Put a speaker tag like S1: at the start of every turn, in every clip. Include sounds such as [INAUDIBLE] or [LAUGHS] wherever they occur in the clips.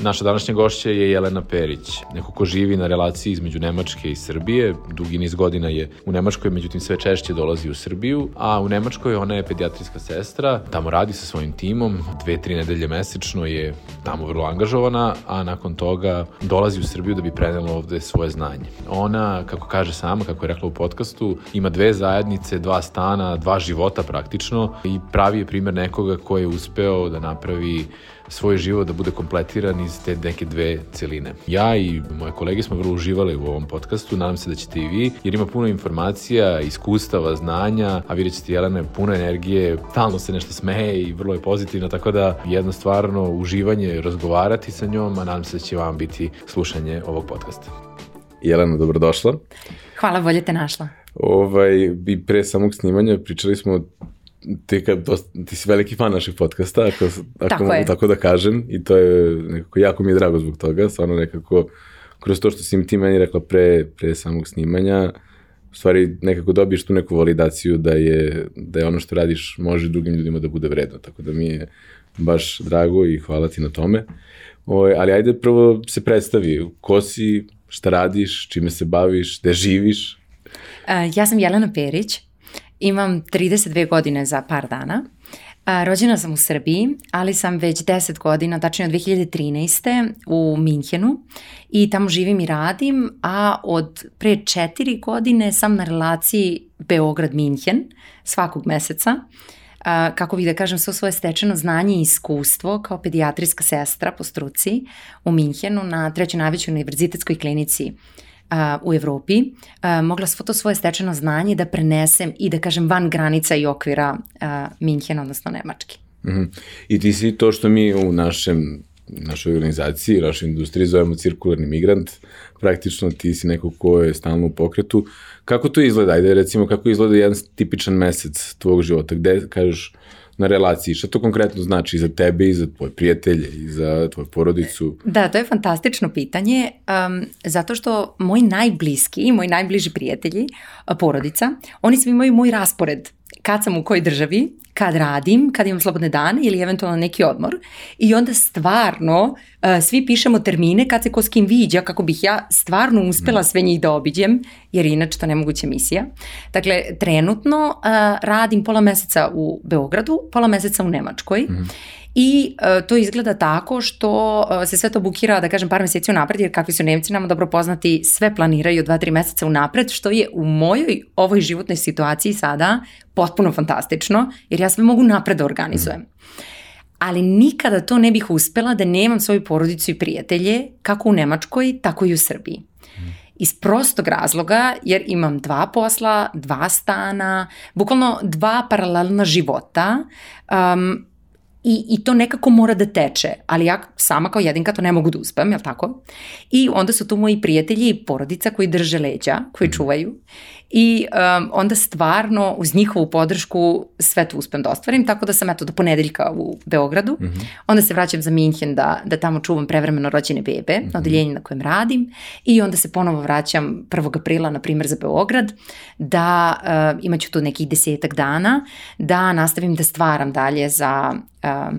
S1: Naša današnja gošća je Jelena Perić, neko ko živi na relaciji između Nemačke i Srbije. Dugi niz godina je u Nemačkoj, međutim sve češće dolazi u Srbiju, a u Nemačkoj ona je pedijatrijska sestra, tamo radi sa svojim timom, dve, tri nedelje mesečno je tamo vrlo angažovana, a nakon toga dolazi u Srbiju da bi prenela ovde svoje znanje. Ona, kako kaže sama, kako je rekla u podcastu, ima dve zajednice, dva stana, dva života praktično i pravi je primer nekoga ko je uspeo da napravi svoj život da bude kompletiran iz te neke dve celine. Ja i moje kolege smo vrlo uživali u ovom podcastu, nadam se da ćete i vi, jer ima puno informacija, iskustava, znanja, a vidjet ćete Jelena je puno energije, stalno se nešto smeje i vrlo je pozitivna, tako da jedno stvarno uživanje razgovarati sa njom, a nadam se da će vam biti slušanje ovog podcasta. Jelena, dobrodošla.
S2: Hvala, bolje te našla.
S1: Ovaj, I pre samog snimanja pričali smo ti, ka, dosta, ti si veliki fan naših podcasta, ako, ako tako mogu je. tako da kažem, i to je nekako, jako mi je drago zbog toga, stvarno nekako, kroz to što si ti meni rekla pre, pre samog snimanja, u stvari nekako dobiješ tu neku validaciju da je, da je ono što radiš može drugim ljudima da bude vredno, tako da mi je baš drago i hvala ti na tome. O, ovaj, ali ajde prvo se predstavi, ko si, šta radiš, čime se baviš, gde živiš?
S2: Uh, ja sam Jelena Perić, Imam 32 godine za par dana. Rođena sam u Srbiji, ali sam već 10 godina, tačnije od 2013. u Minhenu i tamo živim i radim, a od pre 4 godine sam na relaciji Beograd-Minhen svakog meseca. Kako bih da kažem, svo svoje stečeno znanje i iskustvo kao pedijatrijska sestra po struci u Minhenu na trećoj najvećoj univerzitetskoj klinici a, u Evropi, mogla svo to svoje stečeno znanje da prenesem i da kažem van granica i okvira Minhena, odnosno Nemački.
S1: Mm -hmm. I ti si to što mi u našem našoj organizaciji, našoj industriji zovemo cirkularni migrant, praktično ti si neko ko je stalno u pokretu. Kako to izgleda? Ajde recimo kako izgleda jedan tipičan mesec tvog života, gde kažeš na relaciji. Šta to konkretno znači za tebe i za tvoje prijatelje i za tvoju porodicu?
S2: Da, to je fantastično pitanje, um, zato što moji najbliski, moji najbliži prijatelji, porodica, oni svi imaju moj raspored kad sam u kojoj državi, kad radim, kad imam slobodne dane ili eventualno neki odmor i onda stvarno uh, svi pišemo termine kad se ko s kim viđa kako bih ja stvarno uspela sve njih da obiđem jer inače to nemoguća misija. Dakle, trenutno uh, radim pola meseca u Beogradu, pola meseca u Nemačkoj mm I uh, to izgleda tako što uh, se sve to bukira, da kažem, par meseci unapred, jer kakvi su Nemci nama dobro poznati, sve planiraju 2-3 meseca unapred, što je u mojoj ovoj životnoj situaciji sada potpuno fantastično, jer ja sve mogu napred da organizujem. Ali nikada to ne bih uspela da nemam svoju porodicu i prijatelje, kako u Nemačkoj, tako i u Srbiji. Iz prostog razloga, jer imam dva posla, dva stana, bukvalno dva paralelna života, um, I, I to nekako mora da teče, ali ja sama kao jedinka to ne mogu da uspem, jel tako? I onda su tu moji prijatelji i porodica koji drže leđa, koji mhm. čuvaju i um, onda stvarno uz njihovu podršku sve to uspem da ostvarim, tako da sam eto do ponedeljka u Beogradu, mm -hmm. onda se vraćam za Minhen da, da tamo čuvam prevremeno rođene bebe mm -hmm. na odeljenju na kojem radim i onda se ponovo vraćam 1. aprila, na primer, za Beograd, da uh, imaću tu nekih desetak dana, da nastavim da stvaram dalje za uh,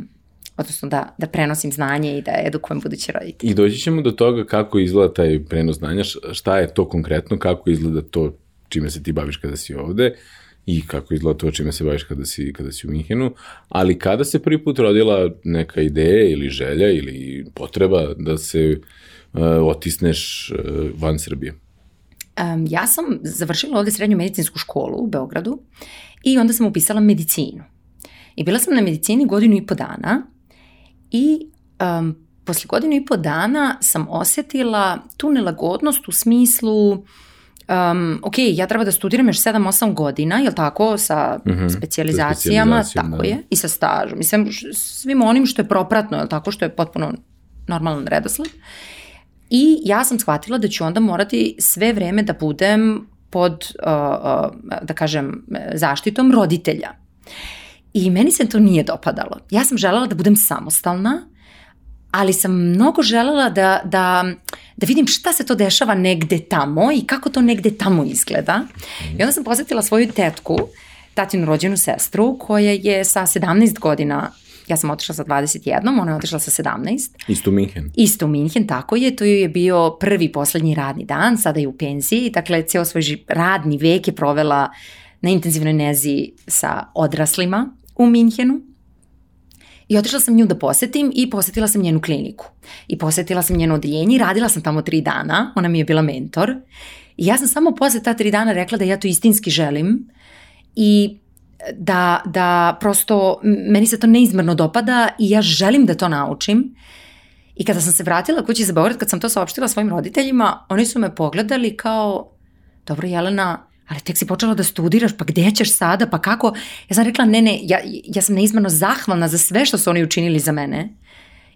S2: odnosno da, da prenosim znanje i da edukujem buduće roditelje.
S1: I doći ćemo do toga kako izgleda taj prenos znanja, šta je to konkretno, kako izgleda to čime se ti baviš kada si ovde i kako izgleda to čime se baviš kada si, kada si u Minhenu, ali kada se prvi put rodila neka ideja ili želja ili potreba da se uh, otisneš uh, van Srbije?
S2: Um, ja sam završila ovde srednju medicinsku školu u Beogradu i onda sam upisala medicinu. I bila sam na medicini godinu i po dana i um, posle godinu i po dana sam osetila tu nelagodnost u smislu um, ok, ja treba da studiram još 7-8 godina, jel tako, sa mm -hmm, specializacijama, tako da. je, i sa stažom, mislim, svim onim što je propratno, jel tako, što je potpuno normalan redosled. I ja sam shvatila da ću onda morati sve vreme da budem pod, uh, uh, da kažem, zaštitom roditelja. I meni se to nije dopadalo. Ja sam želela da budem samostalna, ali sam mnogo želela da, da, da vidim šta se to dešava negde tamo i kako to negde tamo izgleda. I onda sam posetila svoju tetku, tatinu rođenu sestru, koja je sa 17 godina Ja sam otišla sa 21, ona je otišla sa 17.
S1: Isto u Minhen.
S2: Isto u Minhen, tako je. To je bio prvi poslednji radni dan, sada je u penziji. Dakle, ceo svoj radni vek je provela na intenzivnoj nezi sa odraslima u Minhenu. I otišla sam nju da posetim i posetila sam njenu kliniku. I posetila sam njeno odeljenje i radila sam tamo tri dana. Ona mi je bila mentor. I ja sam samo posle ta tri dana rekla da ja to istinski želim i da, da prosto meni se to neizmerno dopada i ja želim da to naučim. I kada sam se vratila kući za Beograd, kad sam to saopštila svojim roditeljima, oni su me pogledali kao, dobro Jelena, ali tek si počela da studiraš, pa gde ćeš sada, pa kako? Ja sam rekla, ne, ne, ja, ja sam neizmerno zahvalna za sve što su oni učinili za mene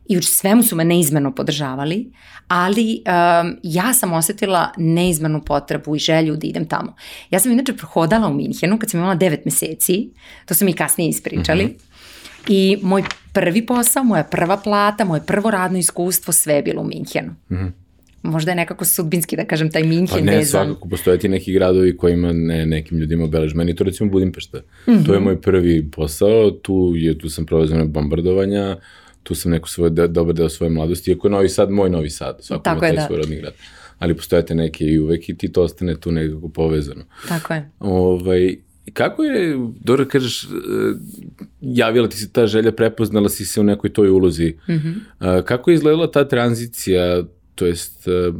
S2: i u svemu su me neizmerno podržavali, ali um, ja sam osetila neizmernu potrebu i želju da idem tamo. Ja sam inače prohodala u Minhenu kad sam imala 9 meseci, to su mi kasnije ispričali, mm -hmm. i moj prvi posao, moja prva plata, moje prvo radno iskustvo, sve je bilo u Minhenu. Mm -hmm možda je nekako sudbinski da kažem taj Minhen
S1: pa ne,
S2: vezan.
S1: svakako, postoje ti neki gradovi kojima ne, nekim ljudima obelež. Meni to recimo Budimpešta. Mm -hmm. To je moj prvi posao, tu, je, tu sam provezano bombardovanja, tu sam neko svoj de, dobar deo svoje mladosti, iako je Novi Sad moj Novi Sad, svako Tako ima taj da. svoj rodni grad. Ali postojate neke i uvek i ti to ostane tu nekako povezano.
S2: Tako je.
S1: Ovaj, kako je, dobro kažeš, e, javila ti se ta želja, prepoznala si se u nekoj toj ulozi. Mm -hmm. Kako je izgledala ta tranzicija, to jest e,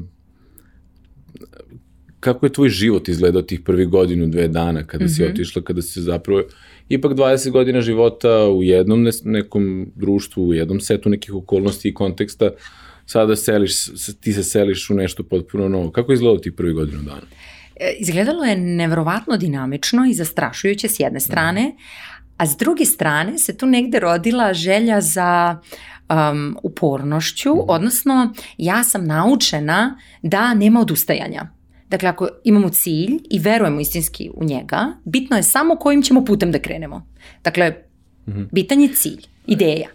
S1: kako je tvoj život izgledao tih prvih godinu, dve dana kada mm -hmm. si mhm. otišla, kada si zapravo ipak 20 godina života u jednom nekom društvu, u jednom setu nekih okolnosti i konteksta, sada seliš, ti se seliš u nešto potpuno novo. Kako je izgledalo tih prvih godinu dana?
S2: E, izgledalo je nevrovatno dinamično i zastrašujuće s jedne strane, a s druge strane se tu negde rodila želja za um, upornošću, mhm. odnosno ja sam naučena da nema odustajanja. Dakle, ako imamo cilj i verujemo istinski u njega, bitno je samo kojim ćemo putem da krenemo. Dakle, mm -hmm. bitan je cilj, ideja.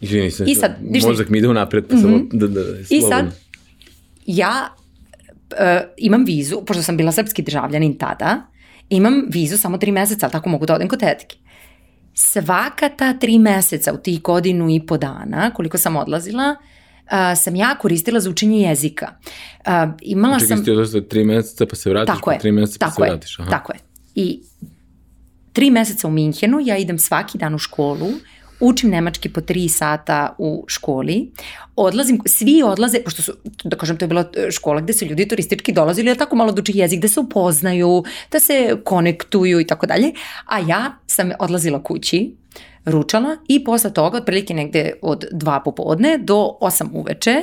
S1: Izvini se, I sad, mozak mi ide u napred, pa mm -hmm. da, da, da
S2: I sad, ja uh, imam vizu, pošto sam bila srpski državljanin tada, imam vizu samo tri meseca, ali tako mogu da odem kod tetke. Svaka ta tri meseca u tih godinu i po dana, koliko sam odlazila, uh, sam ja koristila za učenje jezika. Uh, imala
S1: Čekaj, sam... Čekaj, ti tri meseca pa se vratiš, tako pa je, tri meseca pa se
S2: je,
S1: vratiš.
S2: Aha. Tako je. I tri meseca u Minhenu, ja idem svaki dan u školu, učim nemački po tri sata u školi, odlazim, svi odlaze, pošto su, da kažem, to je bila škola gde su ljudi turistički dolazili, da tako malo da uči jezik, da se upoznaju, da se konektuju i tako dalje, a ja sam odlazila kući, ručala i posle toga, otprilike negde od dva popodne do 8 uveče,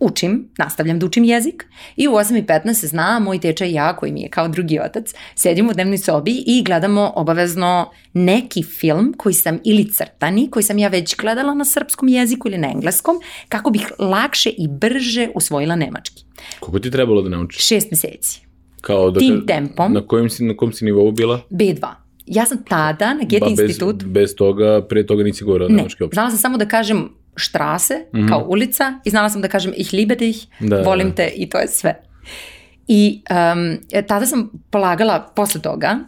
S2: učim, nastavljam da učim jezik i u 8.15 se zna, moj tečaj i ja, koji mi je kao drugi otac, sedimo u dnevnoj sobi i gledamo obavezno neki film koji sam ili crtani, koji sam ja već gledala na srpskom jeziku ili na engleskom, kako bih lakše i brže usvojila nemački.
S1: Koliko ti trebalo da naučiš?
S2: Šest meseci.
S1: Kao da,
S2: Tim tempom.
S1: Na kojim si, na kom si nivou bila?
S2: B2. Ja sam tada na Goethe ba, institut...
S1: Bez toga, pre toga nisi govorila nemački uopšte.
S2: Znala sam samo da kažem štrase, mm -hmm. kao ulica, i znala sam da kažem ich liebe dich, da, volim da. te i to je sve. I um, tada sam polagala, posle toga,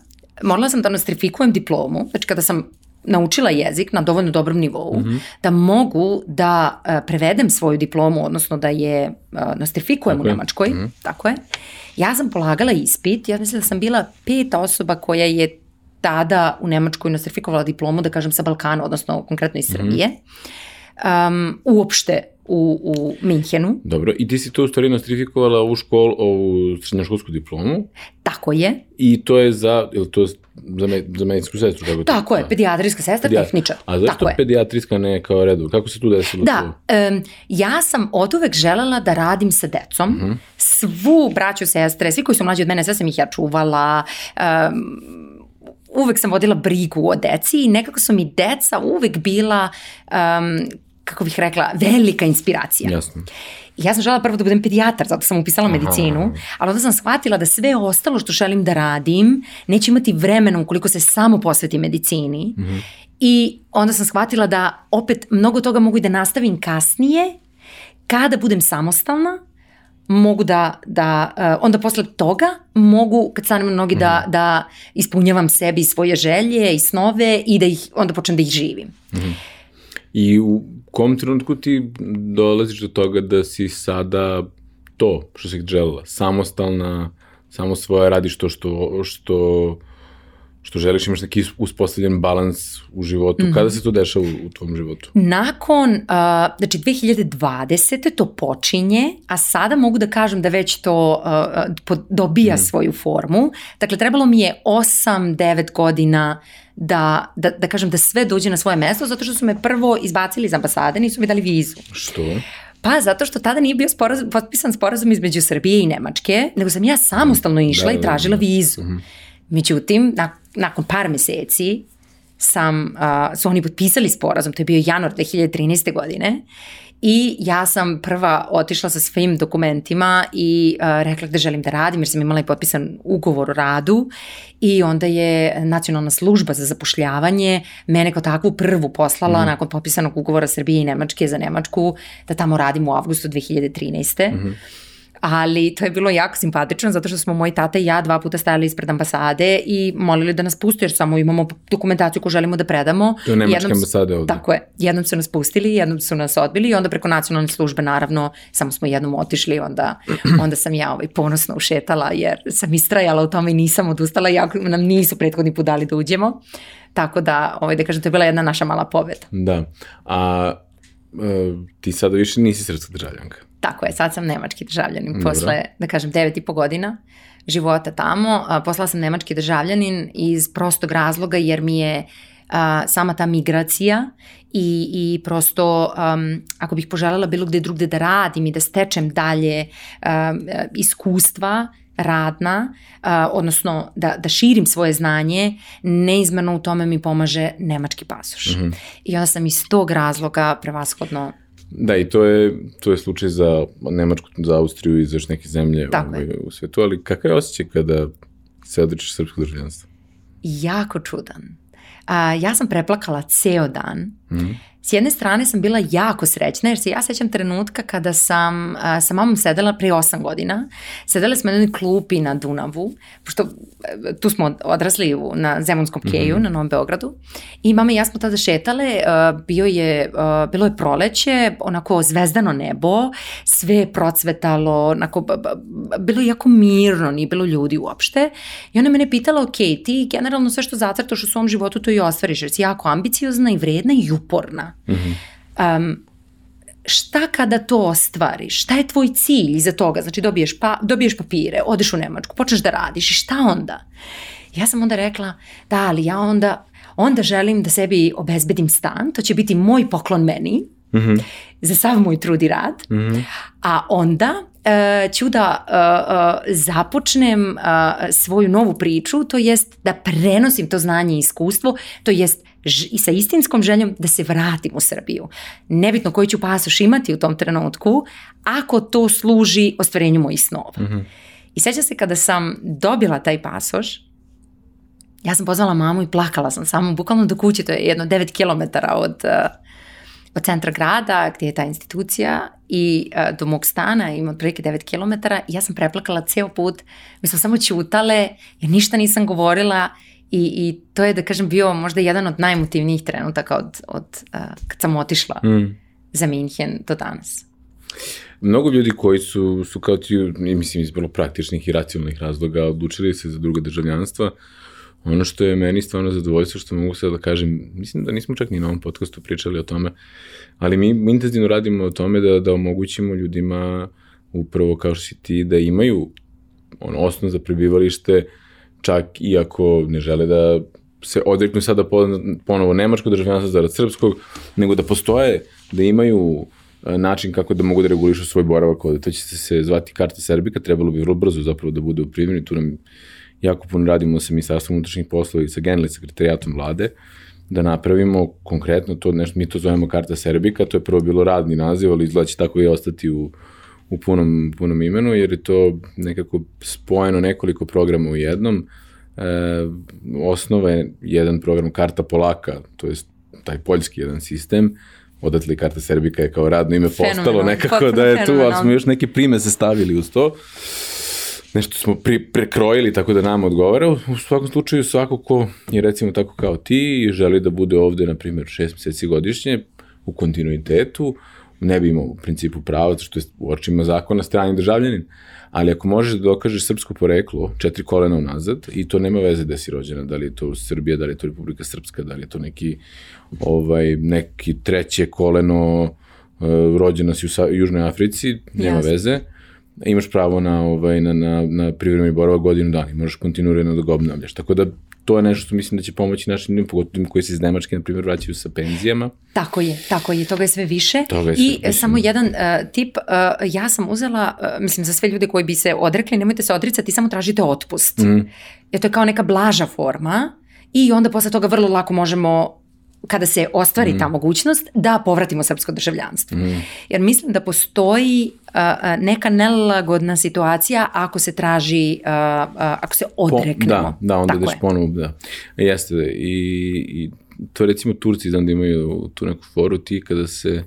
S2: morala sam da nostrifikujem diplomu, znači kada sam naučila jezik na dovoljno dobrom nivou, mm -hmm. da mogu da uh, prevedem svoju diplomu, odnosno da je uh, nostrifikujem tako u Nemačkoj, mm -hmm. tako je. Ja sam polagala ispit, ja mislim da sam bila peta osoba koja je tada u Nemačkoj nostrifikovala diplomu, da kažem, sa Balkana, odnosno konkretno iz mhm. Srbije. Um, uopšte u, u Minhenu.
S1: Dobro, i ti si to u stvari nostrifikovala u školu, ovu srednjoškolsku diplomu?
S2: Tako je.
S1: I to je za, je li to za, me, za medicinsku sestru?
S2: Kako tako je, pedijatrijska sestra, Pedijat... tehničar.
S1: A zašto tako pedijatrijska ne kao redu? Kako se tu desilo?
S2: Da, um, ja sam od uvek želela da radim sa decom. Uh mhm. -huh. Svu braću, sestre, svi koji su mlađi od mene, sve sam ih ja čuvala. Um, uvek sam vodila brigu o deci i nekako su mi deca uvek bila um, kako bih rekla, velika inspiracija.
S1: Jasno.
S2: I ja sam žela prvo da budem pedijatar, zato sam upisala medicinu, ali onda sam shvatila da sve ostalo što želim da radim neće imati vremena ukoliko se samo posveti medicini. I onda sam shvatila da opet mnogo toga mogu i da nastavim kasnije, kada budem samostalna, mogu da, da uh, onda posle toga mogu kad stanem na nogi da, da ispunjavam sebi svoje želje i snove i da ih onda počnem da ih živim.
S1: I u kom trenutku ti dolaziš do toga da si sada to što si želela, samostalna, samo svoje radiš to što, što, što želiš, imaš neki uspostavljen balans u životu.
S2: Mhm.
S1: Kada se to dešava u, u tvom životu?
S2: Nakon, uh, znači 2020. to počinje, a sada mogu da kažem da već to uh, dobija svoju formu. Dakle, trebalo mi je 8-9 godina da, da, da kažem da sve dođe na svoje mesto, zato što su me prvo izbacili iz ambasade, nisu mi dali vizu.
S1: Što?
S2: Pa zato što tada nije bio sporazum, potpisan sporazum između Srbije i Nemačke, nego sam ja samostalno išla
S1: Da,
S2: i
S1: da, da.
S2: tražila vizu. Međutim, na, nakon par meseci sam, uh, su oni potpisali sporazum, to je bio januar 2013. godine, I ja sam prva otišla sa svim dokumentima i uh, rekla gde želim da radim jer sam imala i potpisan ugovor o radu i onda je nacionalna služba za zapošljavanje mene kao takvu prvu poslala mm. nakon potpisanog ugovora Srbije i Nemačke za Nemačku da tamo radim u avgustu 2013. Mm -hmm ali to je bilo jako simpatično zato što smo moj tata i ja dva puta stajali ispred ambasade i molili da nas puste jer samo imamo dokumentaciju koju želimo da predamo.
S1: To je nemačka
S2: su-
S1: ambasada ovde.
S2: Tako je. Jednom su nas pustili, jednom su nas odbili i onda preko nacionalne službe naravno samo smo jednom otišli, onda, [CLEARS THROAT] onda sam ja ovaj, ponosno ušetala jer sam istrajala u tome i nisam odustala, jako nam nisu prethodni put dali da uđemo. Tako da, ovaj, da kažem, to je bila jedna naša mala pobeda.
S1: Da. A ti sada više nisi srpska državljanka.
S2: Tako je, sad sam nemački državljanin
S1: Dobro.
S2: posle, da kažem, devet i po godina života tamo. A, Postala sam nemački državljanin iz prostog razloga jer mi je a, sama ta migracija i, i prosto um, ako bih poželjela bilo gde drugde da radim i da stečem dalje um, iskustva radna, a, odnosno da, da širim svoje znanje, neizmerno u tome mi pomaže nemački pasoš. I onda sam iz tog razloga prevashodno
S1: Da, i to je, to je slučaj za Nemačku, za Austriju i za još neke zemlje ovaj, u svetu, ali kakav je osjećaj kada se odrečiš srpskog državljanstva?
S2: jako čudan. A, ja sam preplakala ceo dan. S jedne strane sam bila jako srećna jer se ja sećam trenutka kada sam a, sa mamom sedela pre 8 godina. Sedela smo na jednoj klupi na Dunavu, pošto e, tu smo odrasli u, na Zemunskom keju, na Novom Beogradu. I mama i ja smo tada šetale, a, bio je, a, bilo je proleće, onako zvezdano nebo, sve je procvetalo, onako, b- b- bilo je jako mirno, nije bilo ljudi uopšte. I ona mene pitala, ok, ti generalno sve što zacrtaš u svom životu to i ostvariš, jer si jako ambiciozna i vredna i uporna. Um, šta kada to ostvariš? Šta je tvoj cilj iza toga? Znači dobiješ, pa, dobiješ papire, odeš u Nemačku, počneš da radiš i šta onda? Ja sam onda rekla, da, ali ja onda, onda želim da sebi obezbedim stan, to će biti moj poklon meni, za sav moj trud i rad, a onda ću da e, e, započnem e, svoju novu priču, to jest da prenosim to znanje i iskustvo, to jest i sa istinskom željom da se vratim u Srbiju. Nebitno koji ću pasoš imati u tom trenutku, ako to služi ostvarenju mojih snova. I sećam se kada sam dobila taj pasoš, ja sam pozvala mamu i plakala sam samo bukvalno do kuće, to je jedno 9 km od, od centra grada gdje je ta institucija i uh, do mog stana ima otprilike 9 km i ja sam preplakala ceo put, mi smo samo ćutale jer ništa nisam govorila i, i to je da kažem bio možda jedan od najemotivnijih trenutaka od, od uh, kad sam otišla
S1: Mm.
S2: za Minhen do danas.
S1: Mnogo ljudi koji su, su kao ti, mislim iz vrlo praktičnih i racionalnih razloga odlučili se za druga državljanstva, ono što je meni stvarno zadovoljstvo što mogu sad da kažem, mislim da nismo čak ni na ovom podcastu pričali o tome, ali mi intenzivno radimo o tome da, da omogućimo ljudima upravo kao što si ti, da imaju ono, osnov za prebivalište, čak i ako ne žele da se odreknu sada po- ponovo nemačkog državljanstva zarad srpskog, nego da postoje, da imaju e, način kako da mogu da regulišu svoj boravak ovde. To će se zvati karta Serbika, trebalo bi vrlo brzo zapravo da bude u primjeni, tu nam jako puno radimo sa Ministarstvom unutrašnjih poslova i sa generalnim sekretarijatom vlade da napravimo konkretno to nešto, mi to zovemo karta Serbika, to je prvo bilo radni naziv, ali izgleda će tako i ostati u, u punom, punom imenu, jer je to nekako spojeno nekoliko programa u jednom. E, osnova je jedan program Karta Polaka, to je taj poljski jedan sistem, odatle i Karta Serbika je kao radno ime postalo nekako da je tu, ali smo još neke prime se stavili uz to nešto smo pri, prekrojili tako da nam odgovara. U svakom slučaju svako ko je recimo tako kao ti i želi da bude ovde, na primjer, šest meseci godišnje u kontinuitetu, ne bi imao u principu pravo, zato što je u očima zakona strani državljanin. Ali ako možeš da dokažeš srpsko poreklo, četiri kolena unazad, i to nema veze da si rođena, da li je to Srbija, da li je to Republika Srpska, da li je to neki, ovaj, neki treće koleno, uh, rođena si u Južnoj Africi, nema Jasne. veze imaš pravo na, ovaj, na, na, na privremeni boravak godinu dana i možeš kontinuirano da ga obnavljaš. Tako da to je nešto što mislim da će pomoći našim ljudima, pogotovo koji se iz Nemačke, na primjer, vraćaju sa penzijama.
S2: Tako je, tako je, toga je sve više. Toga je sve, I mislim. samo jedan uh, tip, uh, ja sam uzela, uh, mislim, za sve ljude koji bi se odrekli, nemojte se odricati, samo tražite otpust. Mm. Jer to je kao neka blaža forma i onda posle toga vrlo lako možemo kada se ostvari mm. ta mogućnost da povratimo srpsko državljanstvo. Mm. Jer mislim da postoji uh, neka nelagodna situacija ako se traži, uh, uh, ako se odreknemo. Po,
S1: da, da, onda Tako daš ponovo, da. Jeste, i, i to recimo Turci znam da imaju tu neku foru ti kada se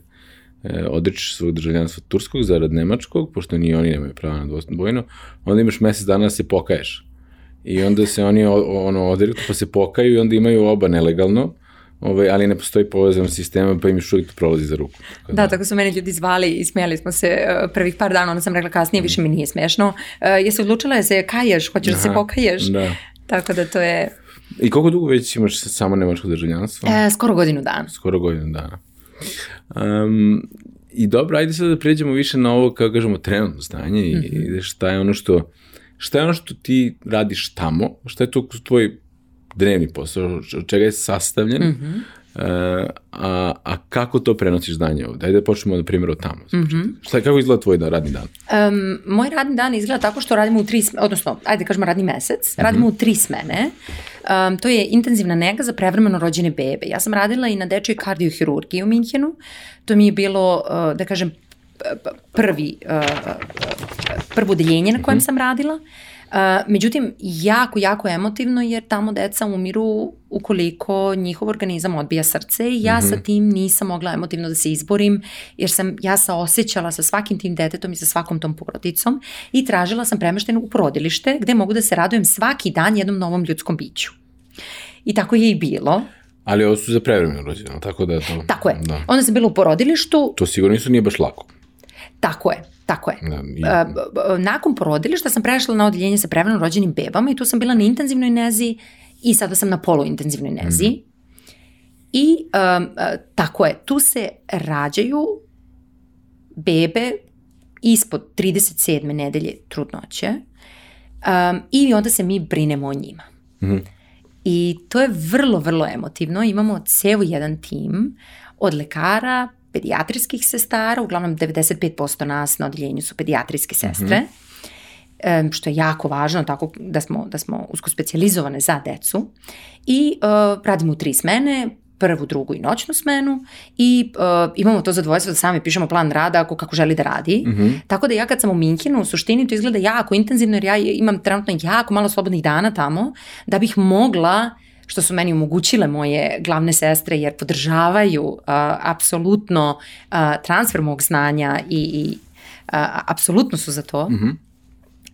S1: e, odrećeš svog državljanstva turskog zarad nemačkog, pošto ni oni nemaju prava na dvojno, onda imaš mesec dana da se pokaješ. I onda se oni ono odreknu pa se pokaju i onda imaju oba nelegalno ovaj, ali ne postoji povezan sistema, pa im još uvijek prolazi za ruku.
S2: Tako da, da, tako su meni ljudi zvali i smijali smo se uh, prvih par dana, onda sam rekla kasnije, više mi nije smiješno. Uh, jesi odlučila da se kaješ, hoćeš da se pokaješ? Da. Tako da to je...
S1: I koliko dugo već imaš samo nemačko državljanstvo?
S2: E, skoro godinu dana.
S1: Skoro godinu dana. Um, I dobro, ajde sad da pređemo više na ovo, kako kažemo, trenutno stanje mm -hmm. i šta je ono što šta je ono što ti radiš tamo, šta je to tvoj dnevni posao, od čega je sastavljen, mm -hmm. a, a kako to prenosiš znanje ovde? Ajde da počnemo na primjer od tamo. Mm -hmm. Šta je, kako izgleda tvoj da, radni dan?
S2: Um, moj radni dan izgleda tako što radimo u tri, odnosno, ajde da kažemo radni mesec, mm -hmm. radimo u tri smene. Um, to je intenzivna nega za prevremeno rođene bebe. Ja sam radila i na dečoj kardiohirurgiji u Minhenu. To mi je bilo, uh, da kažem, prvi, uh, prvo deljenje na kojem mm -hmm. sam radila. Uh, međutim, jako, jako emotivno jer tamo deca umiru ukoliko njihov organizam odbija srce i ja mm -hmm. sa mhm. tim nisam mogla emotivno da se izborim jer sam ja sa osjećala sa svakim tim detetom i sa svakom tom porodicom i tražila sam premeštenu u porodilište gde mogu da se radujem svaki dan jednom novom ljudskom biću. I tako je i bilo.
S1: Ali ovo su za prevremeno rođeno, tako da je to...
S2: Tako je. Da. Onda sam bila u porodilištu.
S1: To sigurno nisu nije baš lako.
S2: Tako je. Tako je. Da, i... Nakon porodilišta sam prešla na odeljenje sa prevrano rođenim bebama i tu sam bila na intenzivnoj nezi i sada sam na poluintenzivnoj nezi. Mm. I um, tako je, tu se rađaju bebe ispod 37. nedelje trudnoće um, i onda se mi brinemo o njima. Mm. I to je vrlo, vrlo emotivno. Imamo ceo jedan tim od lekara, pedijatrijskih sestara, uglavnom 95% nas na odeljenju su pedijatrijske sestre, mm -hmm. što je jako važno, tako da smo, da smo usko specializovane za decu. I uh, radimo u tri smene, prvu, drugu i noćnu smenu i uh, imamo to zadovoljstvo da sami pišemo plan rada ako kako želi da radi. Mm -hmm. Tako da ja kad sam u Minkinu, u suštini to izgleda jako intenzivno jer ja imam trenutno jako malo slobodnih dana tamo da bih mogla uh, što su meni omogućile moje glavne sestre jer podržavaju uh, apsolutno uh, transfer mog znanja i, i uh, apsolutno su za to. Mm -hmm.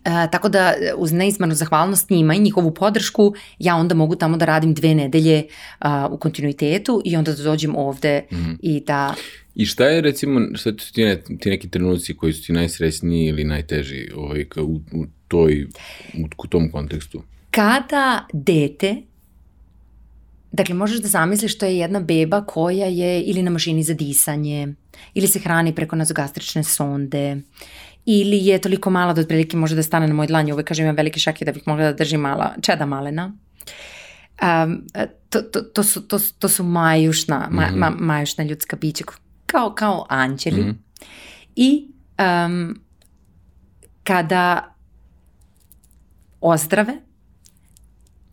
S2: Uh, tako da uz neizmanu zahvalnost njima i njihovu podršku ja onda mogu tamo da radim dve nedelje uh, u kontinuitetu i onda da dođem ovde mm -hmm. i da...
S1: I šta je recimo, šta su ti, ne, ti neki trenuci koji su ti najsrećniji ili najteži ovaj, u, u, toj, u, u tom kontekstu?
S2: Kada dete Dakle, možeš da zamisliš to je jedna beba koja je ili na mašini za disanje, ili se hrani preko nazogastrične sonde, ili je toliko mala da otprilike može da stane na moj dlanju. Uvek kažem imam velike šake da bih mogla da držim mala, čeda malena. Um, to, to, to, su, to, to su majušna, ma, mm -hmm. ma, majušna ljudska bića, kao, kao anđeli. Mm -hmm. I um, kada ozdrave,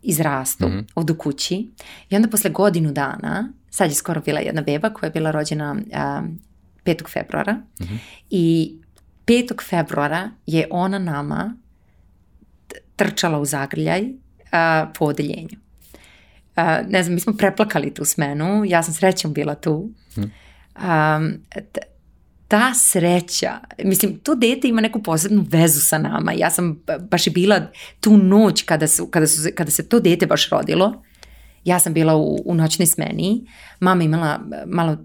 S2: izrastu mm -hmm. ovdje u kući i onda posle godinu dana, sad je skoro bila jedna beba koja je bila rođena a, 5. februara mm -hmm. i 5. februara je ona nama trčala u zagrljaj a, po odeljenju. A, ne znam, mi smo preplakali tu smenu, ja sam srećom bila tu. Mm. A, ta sreća, mislim, to dete ima neku posebnu vezu sa nama. Ja sam baš i bila tu noć kada, su, kada, su, kada se to dete baš rodilo. Ja sam bila u, u noćnoj smeni. Mama imala malo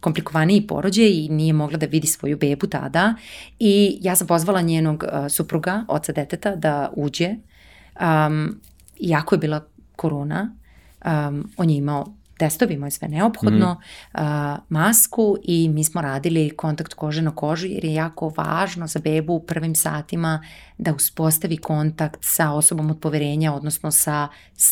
S2: komplikovaniji porođaj i nije mogla da vidi svoju bebu tada. I ja sam pozvala njenog uh, supruga, oca deteta, da uđe. Um, jako je bila korona. Um, on je imao testovi, imao je sve neophodno, mm. uh, masku i mi smo radili kontakt kože na kožu jer je jako važno za bebu u prvim satima da uspostavi kontakt sa osobom od poverenja, odnosno sa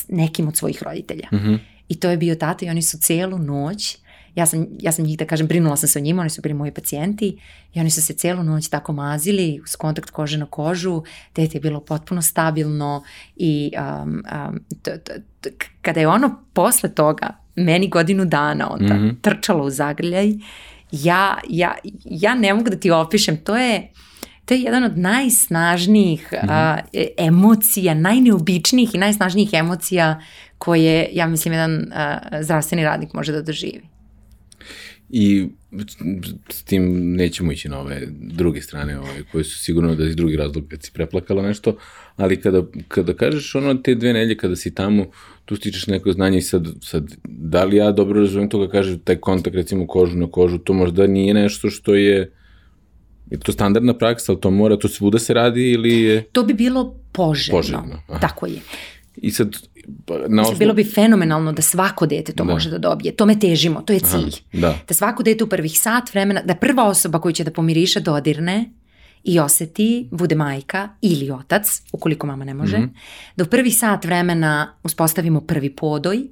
S2: nekim od svojih roditelja. Mm -hmm. I to je bio tata i oni su celu noć ja sam, ja sam njih, da kažem, brinula sam se o njima, oni su bili moji pacijenti i oni su se celu noć tako mazili uz kontakt kože na kožu, dete je bilo potpuno stabilno i um, um, t, t, t, kada je ono posle toga meni godinu dana onda mm -hmm. trčalo u zagrljaj, ja, ja, ja ne mogu da ti opišem, to je to je jedan od najsnažnijih mm -hmm. uh, emocija, najneobičnijih i najsnažnijih emocija koje, ja mislim, jedan uh, zdravstveni radnik može da doživi.
S1: I s tim nećemo ići na ove druge strane, ove, koje su sigurno da iz drugih razloga kad si preplakala nešto, ali kada, kada kažeš ono te dve nelje kada si tamo, tu stičeš neko znanje i sad, sad da li ja dobro razumijem to kada kaže taj kontakt recimo kožu na kožu, to možda nije nešto što je Je to standardna praksa, ali to mora, to svuda se radi ili je...
S2: To bi bilo poželjno. Poželjno. Aha. Tako je.
S1: I sad,
S2: pa, na osnovu... Bilo bi fenomenalno da svako dete to da. može da dobije. Tome težimo, to je cilj. Aha, da. da svako dete u prvih sat vremena, da prva osoba koju će da pomiriše dodirne i oseti, bude majka ili otac, ukoliko mama ne može, mm -hmm. da u prvi sat vremena uspostavimo prvi podoj,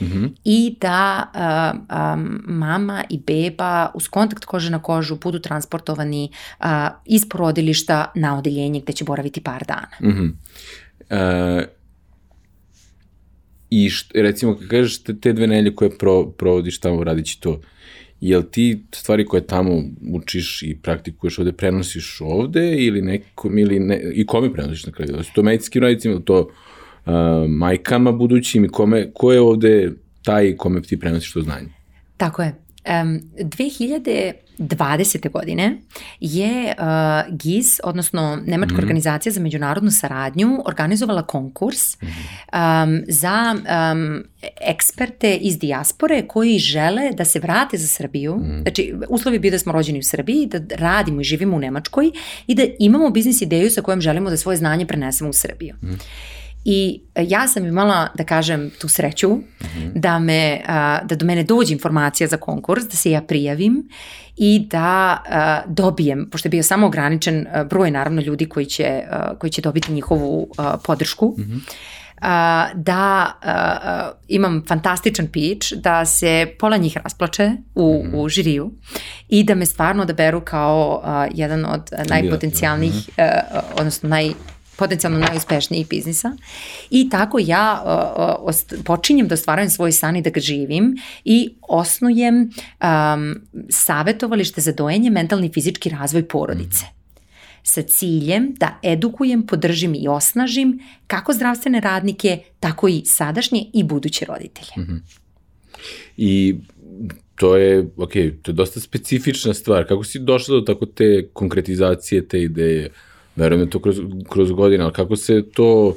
S2: Mm -hmm. i da uh, um, mama i beba uz kontakt kože na kožu budu transportovani uh, iz porodilišta na odeljenje gde će boraviti par dana. Mm -hmm. uh,
S1: I št, recimo, kad kažeš te, te dve nelje koje pro, provodiš tamo radići to, jel ti stvari koje tamo učiš i praktikuješ ovde prenosiš ovde ili nekom, ili ne, i kome prenosiš na kraju? Da su to medicinskim radicima, to uh, majkama budućim i kome, ko je ovde taj kome ti prenosiš to znanje?
S2: Tako je. Um, 2020. godine je uh, GIZ, odnosno Nemačka mm -hmm. organizacija za međunarodnu saradnju, organizovala konkurs mm -hmm. um, za um, eksperte iz dijaspore koji žele da se vrate za Srbiju. Mm -hmm. Znači, uslovi bi da smo rođeni u Srbiji, da radimo i živimo u Nemačkoj i da imamo biznis ideju sa kojom želimo da svoje znanje prenesemo u Srbiju. Mm -hmm. I e, ja sam imala, da kažem, tu sreću mm -hmm. da, me, da do mene dođe informacija za konkurs, da se ja prijavim i da dobijem, pošto je bio samo ograničen broj naravno ljudi koji će, koji će dobiti njihovu podršku, mm -hmm da imam fantastičan pitch, da se pola njih rasplače u, mm. u žiriju i da me stvarno odaberu kao jedan od najpotencijalnijih, uh, odnosno naj, potencijalno najuspešnijih biznisa i tako ja uh, uh, počinjem da ostvarujem svoj san i da ga živim i osnujem um, savetovalište za dojenje mentalni i fizički razvoj porodice. Mm sa ciljem da edukujem, podržim i osnažim kako zdravstvene radnike, tako i sadašnje i buduće roditelje. Mm -hmm.
S1: I to je, ok, to je dosta specifična stvar. Kako si došla do tako te konkretizacije, te ideje? Verujem da to kroz, kroz godine, ali kako se to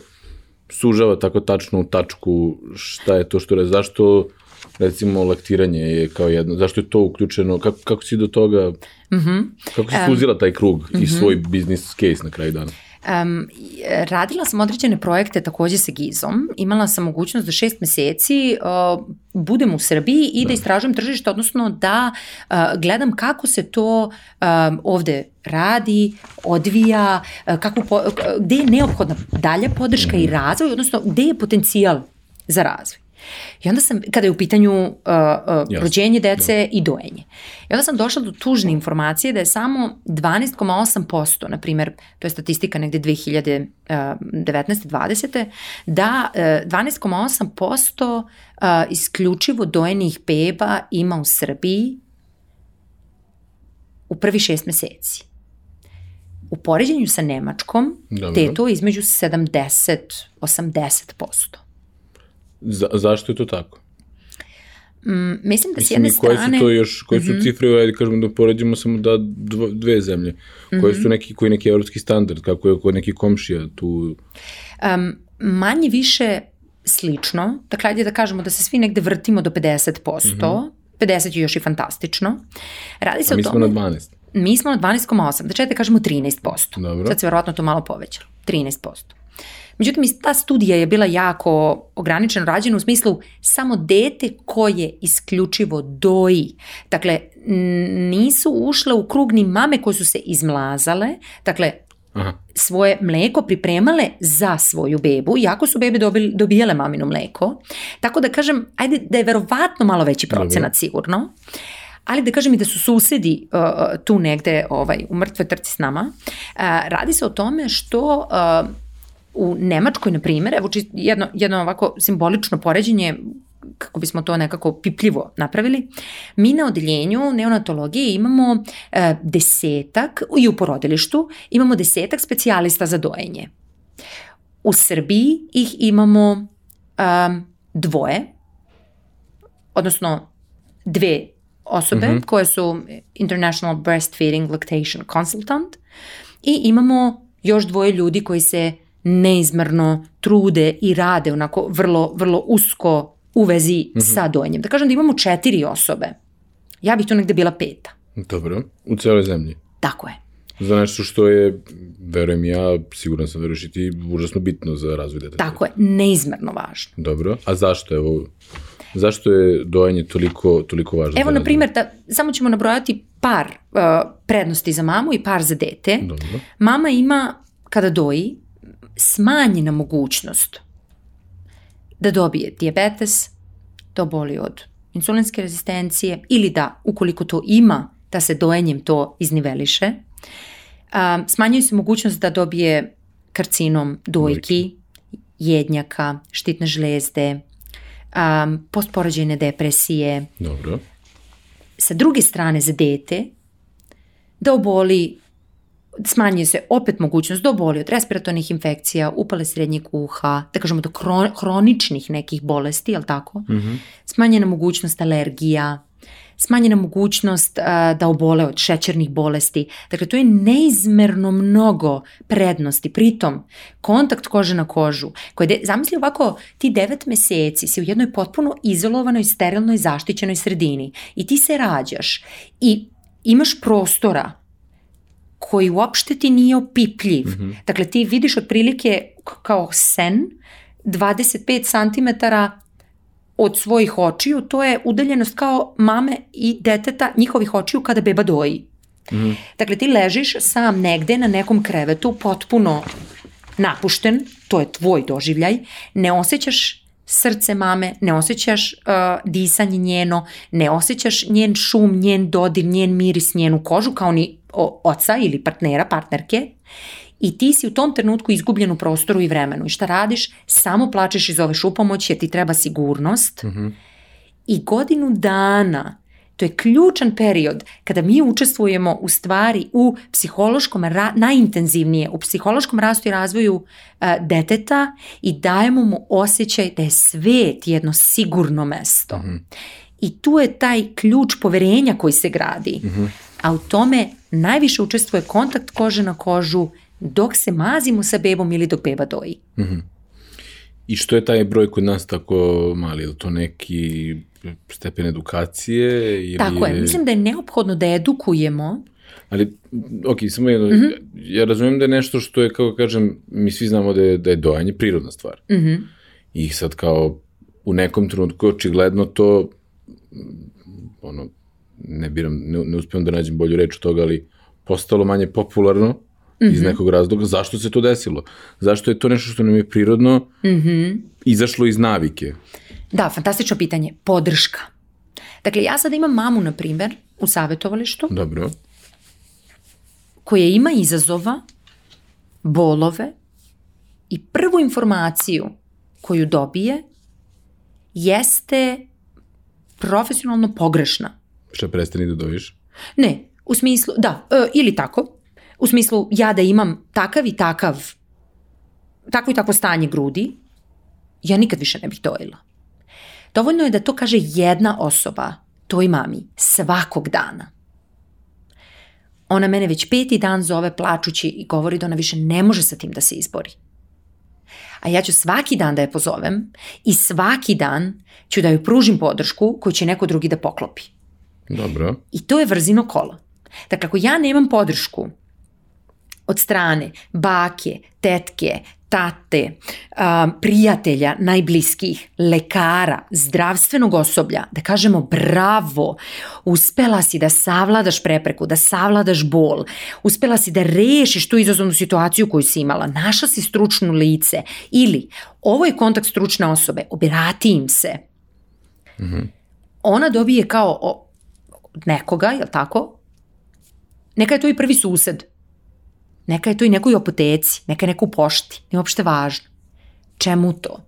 S1: sužava tako tačno u tačku šta je to što je, zašto recimo laktiranje je kao jedno, zašto je to uključeno, kako, kako si do toga, mm -hmm. kako si suzila taj krug mm -hmm. i mhm. svoj business case na kraju dana?
S2: Um, radila sam određene projekte takođe sa Gizom. Imala sam mogućnost da šest meseci uh, budem u Srbiji i da, da istražujem tržište, odnosno da uh, gledam kako se to um, ovde radi, odvija, uh, kako uh, gde je neophodna dalja podrška i mhm. razvoj, odnosno gde je potencijal za razvoj. I onda sam, kada je u pitanju uh, uh, rođenje dece i dojenje. I onda sam došla do tužne informacije da je samo 12,8%, na primjer, to je statistika negde 2019. 20. da uh, 12,8% uh, isključivo dojenih beba ima u Srbiji u prvi šest meseci. U poređenju sa Nemačkom,
S1: Dobro.
S2: te je to između 70-80%.
S1: Za, zašto je to tako?
S2: Mm, mislim da s jedne
S1: i koje
S2: strane...
S1: su to još, koje su
S2: Mhm.
S1: cifre, ajde kažemo da poređimo samo da dvo, dve zemlje, koje
S2: Mhm.
S1: su neki, koji neki evropski standard, kako je kod neki komšija tu,
S2: Um, manje više slično, dakle ajde da kažemo da se svi negde vrtimo do 50%, 50 je još i fantastično. Radi se
S1: Mhm. a mi
S2: o
S1: smo
S2: tome...
S1: na 12.
S2: Mi smo na 12,8, da čete kažemo 13%.
S1: Dobro.
S2: Sad se verovatno to malo povećalo. 13%. Međutim, ta studija je bila jako ograničeno rađena u smislu samo dete koje isključivo doji. Dakle, nisu ušle u krug ni mame koje su se izmlazale, dakle,
S1: Aha,
S2: svoje mleko pripremale za svoju bebu, iako su bebe dobili, dobijale mamino mleko. Tako da kažem, ajde da je verovatno malo veći procenat sigurno, ali da kažem i da su susedi uh, tu negde ovaj, u mrtvoj trci s nama. Uh, radi se o tome što uh, u Nemačkoj, na primjer, evo čist, jedno, jedno ovako simbolično poređenje kako bismo to nekako pipljivo napravili, mi na odeljenju neonatologije imamo e, desetak, i u porodilištu, imamo desetak specijalista za dojenje. U Srbiji ih imamo um, dvoje, odnosno dve osobe
S1: Mhm.
S2: koje su International Breastfeeding Lactation Consultant i imamo još dvoje ljudi koji se neizmrno trude i rade onako vrlo, vrlo usko u vezi sa dojenjem. Da kažem da imamo četiri osobe. Ja bih tu negde bila peta.
S1: dobro, u celoj zemlji.
S2: Tako je.
S1: Za nešto što je, verujem ja, siguran sam verujući ti, užasno bitno za razvoj deteta.
S2: Tako je. Neizmerno važno.
S1: Dobro, a zašto je ovo, zašto je dojenje toliko, toliko važno?
S2: Evo, na primjer, da, samo ćemo nabrojati par uh, prednosti za mamu i par za dete.
S1: Dobro.
S2: Mama ima, kada doji, smanjena mogućnost da dobije diabetes, da oboli od insulinske rezistencije ili da, ukoliko to ima, da se dojenjem to izniveliše. Smanjuje se mogućnost da dobije karcinom dojki, jednjaka, štitne žlezde, um, postporođajne depresije,
S1: Dobro.
S2: sa druge strane za dete da oboli smanjuje se opet mogućnost da oboli od respiratornih infekcija, upale srednjeg uha, da kažemo do hro, hroničnih nekih bolesti, jel tako?
S1: Mhm.
S2: Smanjena mogućnost alergija, smanjena mogućnost a, da obole od šećernih bolesti. Dakle, to je neizmerno mnogo prednosti. Pritom, kontakt kože na kožu, koje, de, zamisli ovako, ti devet meseci si u jednoj potpuno izolovanoj, sterilnoj, zaštićenoj sredini i ti se rađaš i imaš prostora koji uopšte ti nije opipljiv. Mm -hmm. Dakle, ti vidiš otprilike kao sen 25 cm od svojih očiju, to je udaljenost kao mame i deteta njihovih očiju kada beba doji. Mm. Dakle, ti ležiš sam negde na nekom krevetu, potpuno napušten, to je tvoj doživljaj, ne osjećaš srce mame, ne osjećaš uh, disanje njeno, ne osjećaš njen šum, njen dodir, njen miris, njenu kožu kao ni oca ili partnera, partnerke i ti si u tom trenutku izgubljen u prostoru i vremenu. I šta radiš? Samo plačeš i zoveš u pomoć jer ti treba sigurnost. Mm -hmm. I godinu dana, to je ključan period kada mi učestvujemo u stvari u psihološkom, najintenzivnije, u psihološkom rastu i razvoju uh, deteta i dajemo mu osjećaj da je svet jedno sigurno mesto. Mm -hmm. I tu je taj ključ poverenja koji se gradi. Mm -hmm. A u tome najviše učestvuje kontakt kože na kožu, dok se mazimo sa bebom ili dok beba doji.
S1: Mm -hmm. I što je taj broj kod nas tako mali? Je to neki stepen edukacije? Ili
S2: Tako je. Mislim da je neophodno da edukujemo
S1: Ali, ok, samo jedno, mm -hmm. ja razumijem da je nešto što je, kako kažem, mi svi znamo da je, da je dojanje prirodna stvar.
S2: Mm -hmm.
S1: I sad kao u nekom trenutku očigledno to ono, ne biram, ne, ne uspijem da nađem bolju reč od toga, ali postalo manje popularno mm -hmm. iz nekog razloga. Zašto se to desilo? Zašto je to nešto što nam je prirodno mm -hmm. izašlo iz navike?
S2: Da, fantastično pitanje. Podrška. Dakle, ja sada imam mamu, na primer, u savjetovalištu,
S1: Dobro.
S2: koja ima izazova, bolove i prvu informaciju koju dobije jeste profesionalno pogrešna.
S1: Šta prestani da dojiš?
S2: Ne, u smislu, da, e, ili tako, u smislu ja da imam takav i takav, takvo i takvo stanje grudi, ja nikad više ne bih dojela. Dovoljno je da to kaže jedna osoba toj mami svakog dana. Ona mene već peti dan zove plačući i govori da ona više ne može sa tim da se izbori. A ja ću svaki dan da je pozovem i svaki dan ću da joj pružim podršku koju će neko drugi da poklopi.
S1: Dobro.
S2: I to je vrzino kolo. Dakle, ako ja nemam podršku od strane bake, tetke, tate, a, prijatelja, najbliskih, lekara, zdravstvenog osoblja, da kažemo bravo, uspela si da savladaš prepreku, da savladaš bol, uspela si da rešiš tu izazovnu situaciju koju si imala, našla si stručno lice ili ovo je kontakt stručne osobe, obrati im se. Ona dobije kao nekoga, jel tako? Neka je to i prvi sused. Neka je to i nekoj apoteci, neka je neko u pošti. Nije uopšte važno. Čemu to?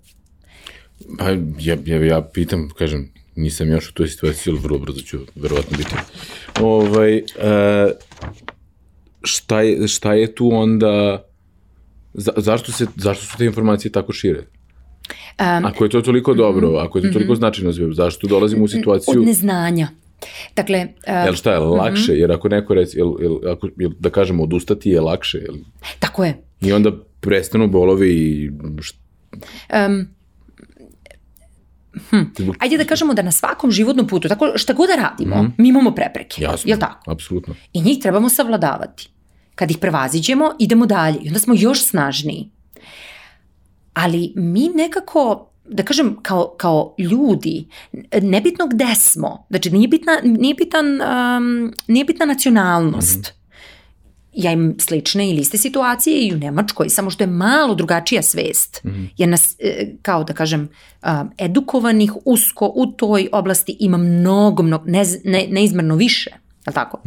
S1: Pa ja, ja, ja pitam, kažem, nisam još u toj situaciji, ali vrlo brzo ću verovatno biti. Ovaj, e, šta, je, šta je tu onda, za, zašto, se, zašto su te informacije tako šire?
S2: Um,
S1: Ako je to toliko dobro, ako je to toliko značajno, za- zašto dolazimo u situaciju,
S2: od neznanja. Dakle, uh,
S1: jel šta je lakše, jer ako neko reci, jel, jel, ako, jel, da kažemo odustati je lakše, jel,
S2: tako je.
S1: i onda prestanu bolovi i
S2: Um,
S1: zbog-
S2: ajde da kažemo da na svakom životnom putu, tako šta god da radimo, mi imamo prepreke.
S1: jasno,
S2: Jel tako?
S1: apsolutno.
S2: I njih trebamo savladavati. Kad ih prevaziđemo, idemo dalje. I onda smo još snažniji. Ali mi nekako, da kažem, kao, kao ljudi, nebitno gde smo, znači nije, bitna, nije, bitan, um, nije bitna nacionalnost. Ja imam slične ili iste situacije i u Nemačkoj, samo što je malo drugačija svest. Jer nas, e, kao da kažem, um, edukovanih usko u toj oblasti ima mnogo, mnogo, ne, ne, neizmerno više. Je tako?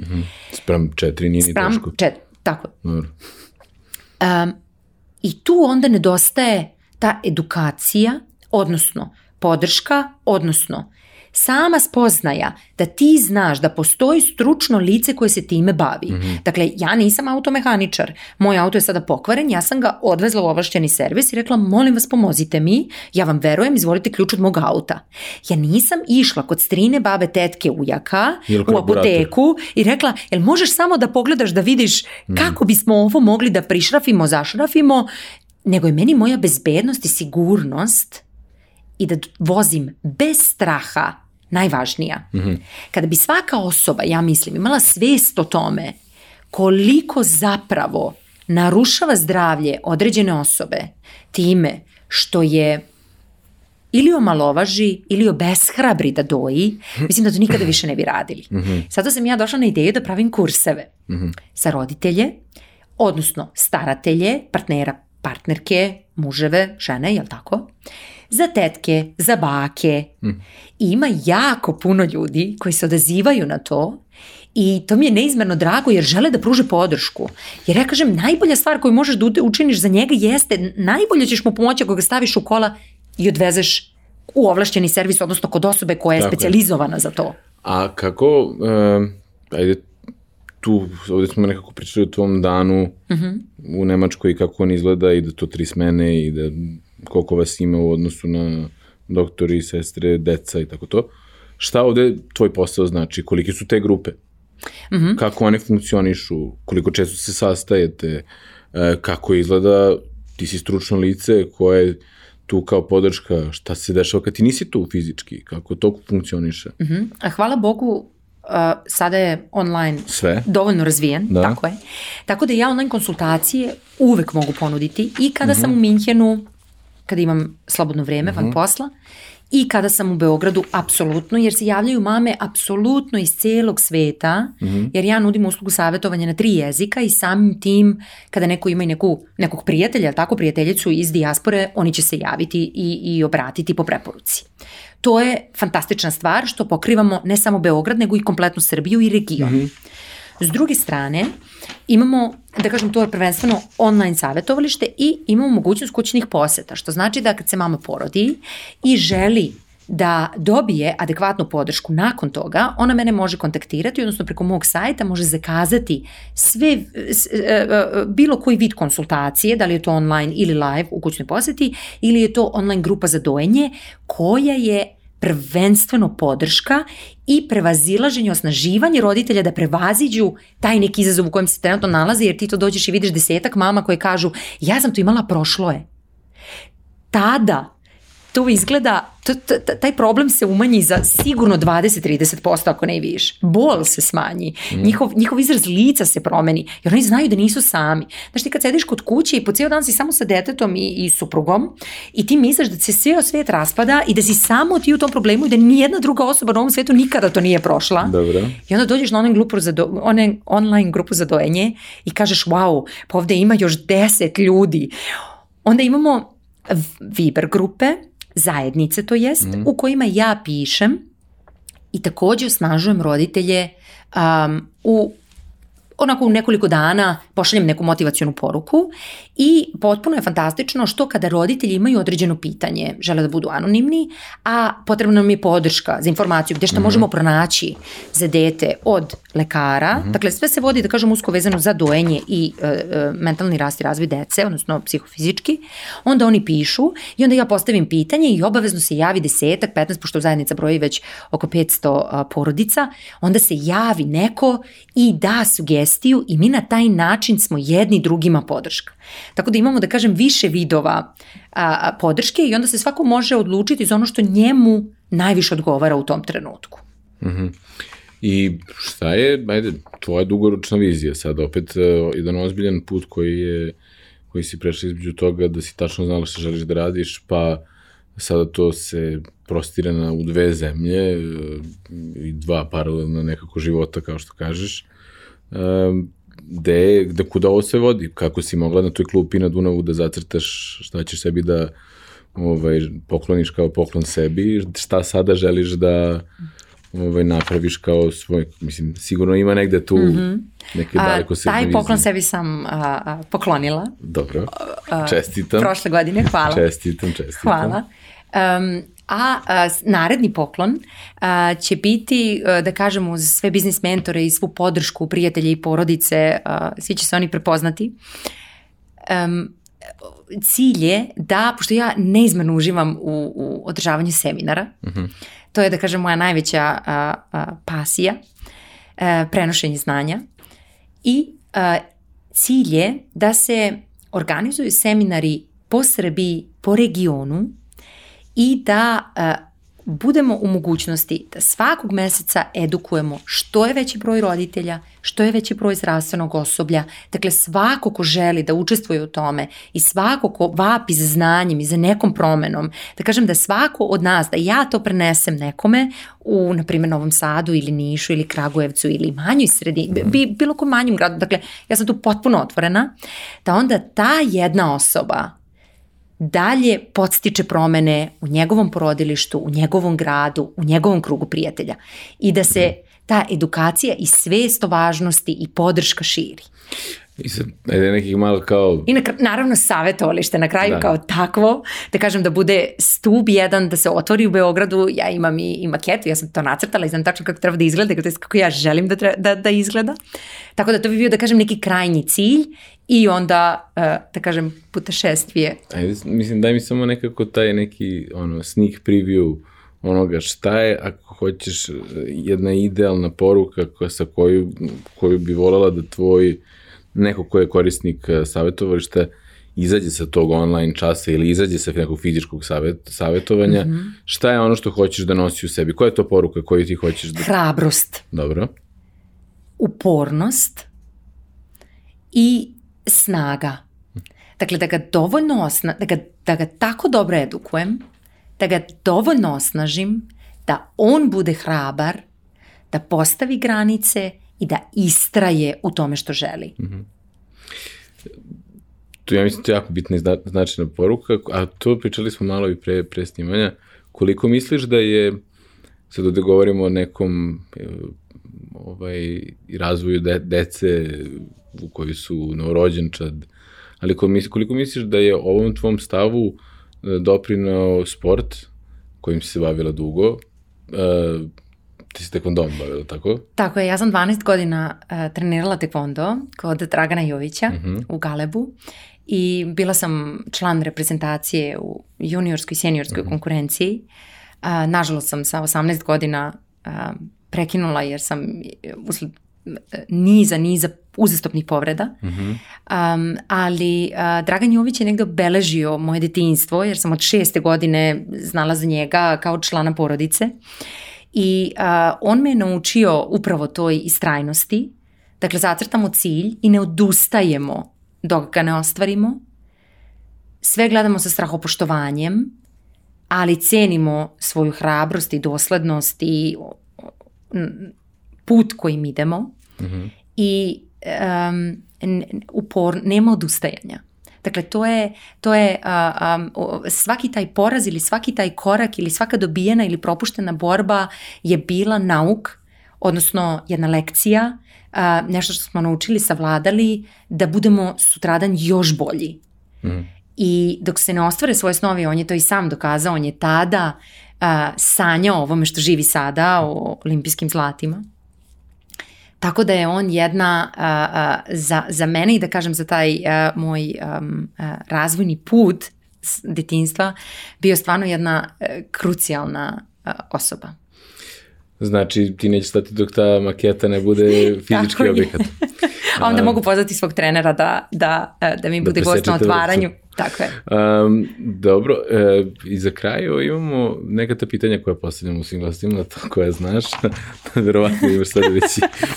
S1: Sprem četiri nije ni
S2: Spram,
S1: teško.
S2: čet, tako.
S1: Dobro.
S2: Um, I tu onda nedostaje ta edukacija, odnosno podrška, odnosno sama spoznaja da ti znaš da postoji stručno lice koje se time bavi. Dakle, ja nisam automehaničar, moj auto je sada pokvaren, ja sam ga odvezla u ovlašćeni servis i rekla, molim vas pomozite mi, ja vam verujem, izvolite ključ od mog auta. Ja nisam išla kod strine, babe, tetke, ujaka, u apoteku i rekla, jel možeš samo da pogledaš da vidiš kako bismo ovo mogli da prišrafimo, zašrafimo, nego je meni moja bezbednost i sigurnost i da vozim bez straha najvažnija. Kada bi svaka osoba, ja mislim, imala svest o tome koliko zapravo narušava zdravlje određene osobe time što je ili omalovaži ili obeshrabri da doji, mislim da to nikada više ne bi radili. Sada sam ja došla na ideju da pravim kurseve za roditelje, odnosno staratelje, partnera, partnerke, muževe, žene, jel tako? Za tetke, za bake. I ima jako puno ljudi koji se odazivaju na to i to mi je neizmerno drago jer žele da pruže podršku. Jer ja kažem, najbolja stvar koju možeš da učiniš za njega jeste, najbolje ćeš mu pomoći ako ga staviš u kola i odvezeš u ovlašćeni servis, odnosno kod osobe koja je
S1: Tako je.
S2: specijalizovana za to.
S1: A kako, um, ajde, tu, ovdje smo nekako pričali o tvom danu u Nemačkoj i kako on izgleda i da to tri smene i da koliko vas ima u odnosu na doktori, sestre, deca i tako to. Šta ovde tvoj posao znači? Kolike su te grupe? Kako one funkcionišu? Koliko često se sastajete? E, kako izgleda? Ti si stručno lice koje je tu kao podrška. Šta se dešava kad ti nisi tu fizički? Kako to funkcioniše?
S2: A hvala Bogu, uh, sada je online
S1: Sve?
S2: dovoljno razvijen,
S1: Da.
S2: tako je. Tako da ja online konsultacije uvek mogu ponuditi i kada
S1: Mhm.
S2: sam u Minhenu, kada imam slobodno vreme van posla, i kada sam u Beogradu, apsolutno, jer se javljaju mame apsolutno iz celog sveta, mm -hmm. jer ja nudim uslugu savjetovanja na tri jezika i samim tim, kada neko ima i neku, nekog prijatelja, tako prijateljicu iz dijaspore, oni će se javiti i, i obratiti po preporuci. To je fantastična stvar što pokrivamo ne samo Beograd, nego i kompletnu Srbiju i region. Mm -hmm. S druge strane, imamo, da kažem, to je prvenstveno online savjetovalište i imamo mogućnost kućnih poseta, što znači da kad se mama porodi i želi da dobije adekvatnu podršku nakon toga, ona mene može kontaktirati, odnosno preko mog sajta može zakazati sve, e, e, bilo koji vid konsultacije, da li je to online ili live u kućnoj poseti, ili je to online grupa za dojenje, koja je prvenstveno podrška i prevazilaženje, osnaživanje roditelja da prevaziđu taj neki izazov u kojem se trenutno nalaze, jer ti to dođeš i vidiš desetak mama koje kažu ja sam to imala, prošlo je. Tada to izgleda, to, taj problem se umanji za sigurno 20-30%, ako ne i više. Bol se smanji, mm. njihov, njihov izraz lica se promeni, jer oni znaju da nisu sami. Znaš ti kad sediš kod kuće i po cijel dan si samo sa detetom i, i suprugom i ti misliš da se sve svet raspada i da si samo ti u tom problemu i da nijedna druga osoba na ovom svetu nikada to nije prošla.
S1: Dobro.
S2: I onda dođeš na online grupu za, do, one, online grupu za dojenje i kažeš wow, pa ovde ima još 10 ljudi. Onda imamo Viber grupe, zajednice to jest, mm. u kojima ja pišem i takođe osnažujem roditelje um, u onako u nekoliko dana pošaljem neku motivacionu poruku i potpuno je fantastično što kada roditelji imaju određeno pitanje, žele da budu anonimni, a potrebna nam je podrška za informaciju gde šta mm -hmm. možemo pronaći za dete od lekara, mm -hmm. dakle sve se vodi da kažem usko vezano za dojenje i e, e, mentalni rast i razvoj dece, odnosno psihofizički, onda oni pišu i onda ja postavim pitanje i obavezno se javi desetak, 15, pošto zajednica broji već oko 500 a, porodica, onda se javi neko i da sugestiju i mi na taj način smo jedni drugima podrška. Tako da imamo, da kažem, više vidova a, podrške i onda se svako može odlučiti za ono što njemu najviše odgovara u tom trenutku.
S1: Mm -hmm. I šta je, ajde, tvoja dugoročna vizija sad, opet uh, jedan ozbiljan put koji je, koji si prešla između toga da si tačno znala šta želiš da radiš, pa sada to se prostira na u dve zemlje uh, i dva paralelna nekako života, kao što kažeš. Um, gde, gde kuda ovo se vodi? Kako si mogla na toj klupi na Dunavu da zacrtaš šta ćeš sebi da ovaj, pokloniš kao poklon sebi, šta sada želiš da ovaj, napraviš kao svoj, mislim, sigurno ima negde tu mm -hmm. neke daleko
S2: se Taj poklon sebi sam a, a, poklonila.
S1: Dobro, čestitam. A,
S2: prošle godine, hvala.
S1: Čestitam, čestitam.
S2: Hvala. Um, a, a naredni poklon a, će biti, a, da kažemo, uz sve biznis mentore i svu podršku prijatelje i porodice, a, svi će se oni prepoznati. Um, cilj je da, pošto ja neizmano uživam u, u održavanju seminara, uh mhm. -huh. to je da kažem moja najveća a, a, pasija, a, prenošenje znanja i a, cilj je da se organizuju seminari po Srbiji, po regionu, i da uh, budemo u mogućnosti da svakog meseca edukujemo što je veći broj roditelja, što je veći broj zdravstvenog osoblja, dakle svako ko želi da učestvuje u tome i svako ko vapi za znanjem i za nekom promenom, da kažem da svako od nas, da ja to prenesem nekome u, na primjer, Novom Sadu ili Nišu ili Kragujevcu ili manjoj sredini, bi, bilo kom manjem gradu, dakle ja sam tu potpuno otvorena, da onda ta jedna osoba dalje podstiče promene u njegovom porodilištu, u njegovom gradu, u njegovom krugu prijatelja i da se ta edukacija i svest o važnosti i podrška širi.
S1: I sad, ajde nekih malo kao...
S2: I na, naravno savjetovalište na kraju da. kao takvo, da kažem da bude stub jedan, da se otvori u Beogradu, ja imam i, i maketu, ja sam to nacrtala i znam tačno kako treba da izgleda, kako, kako ja želim da, treba, da, da izgleda. Tako da to bi bio, da kažem, neki krajnji cilj i onda, uh, da kažem, putešestvije.
S1: Ajde, mislim, daj mi samo nekako taj neki ono, sneak preview onoga šta je, ako hoćeš, jedna idealna poruka koja, sa koju, koju bi voljela da tvoj neko ko je korisnik e, savjetovališta izađe sa tog online časa ili izađe sa nekog fizičkog savjet, savjetovanja, mm -hmm. šta je ono što hoćeš da nosi u sebi? Koja je to poruka koju ti hoćeš da...
S2: Hrabrost.
S1: Dobro.
S2: Upornost i snaga. Dakle, da ga dovoljno osna, da ga, da ga tako dobro edukujem, da ga dovoljno osnažim, da on bude hrabar, da postavi granice i da istraje u tome što želi. Mm -hmm.
S1: Tu ja mislim da je jako bitna i značajna poruka, a to pričali smo malo i pre, pre snimanja. Koliko misliš da je, sad ovde govorimo o nekom e, ovaj, razvoju de, dece u koji su novorođenčad, ali koliko misliš da je ovom tvom stavu e, doprinao sport kojim si se bavila dugo, uh, ti si tekvondom bavila, tako?
S2: Tako je, ja sam 12 godina uh, trenirala tekvondo kod Dragana Jovića uh mhm. -huh. u Galebu i bila sam član reprezentacije u juniorskoj i seniorskoj uh mhm. -huh. konkurenciji. Uh, nažalost sam sa 18 godina uh, prekinula jer sam usled niza, niza uzastopnih povreda. Mm -hmm. um, ali uh, Dragan Jović je negde obeležio moje detinjstvo, jer sam od šeste godine znala za njega kao člana porodice. I uh, on me naučio upravo toj istrajnosti. Dakle, zacrtamo cilj i ne odustajemo dok ga ne ostvarimo. Sve gledamo sa strahopoštovanjem, ali cenimo svoju hrabrost i doslednost i put kojim idemo mm -hmm. i um, upor, nema odustajanja. Dakle, to je, to je uh, um, svaki taj poraz ili svaki taj korak ili svaka dobijena ili propuštena borba je bila nauk, odnosno jedna lekcija, uh, nešto što smo naučili, savladali, da budemo sutradan još bolji. Mm. I dok se ne ostvare svoje snovi, on je to i sam dokazao, on je tada uh, sanjao o ovome što živi sada, o olimpijskim zlatima. Tako da je on jedna uh, uh, za, za mene i da kažem za taj uh, moj um, uh, razvojni put detinstva bio stvarno jedna uh, krucijalna uh, osoba.
S1: Znači, ti neće stati dok ta maketa ne bude [LAUGHS] fizički objekat. [LAUGHS]
S2: A onda mogu pozvati svog trenera da, da, da mi da bude gost na otvaranju. Tako je.
S1: Um, dobro, e, i za kraj imamo neka ta pitanja koja postavljamo svim gostima, to koja znaš, [LAUGHS] verovatno imaš sada već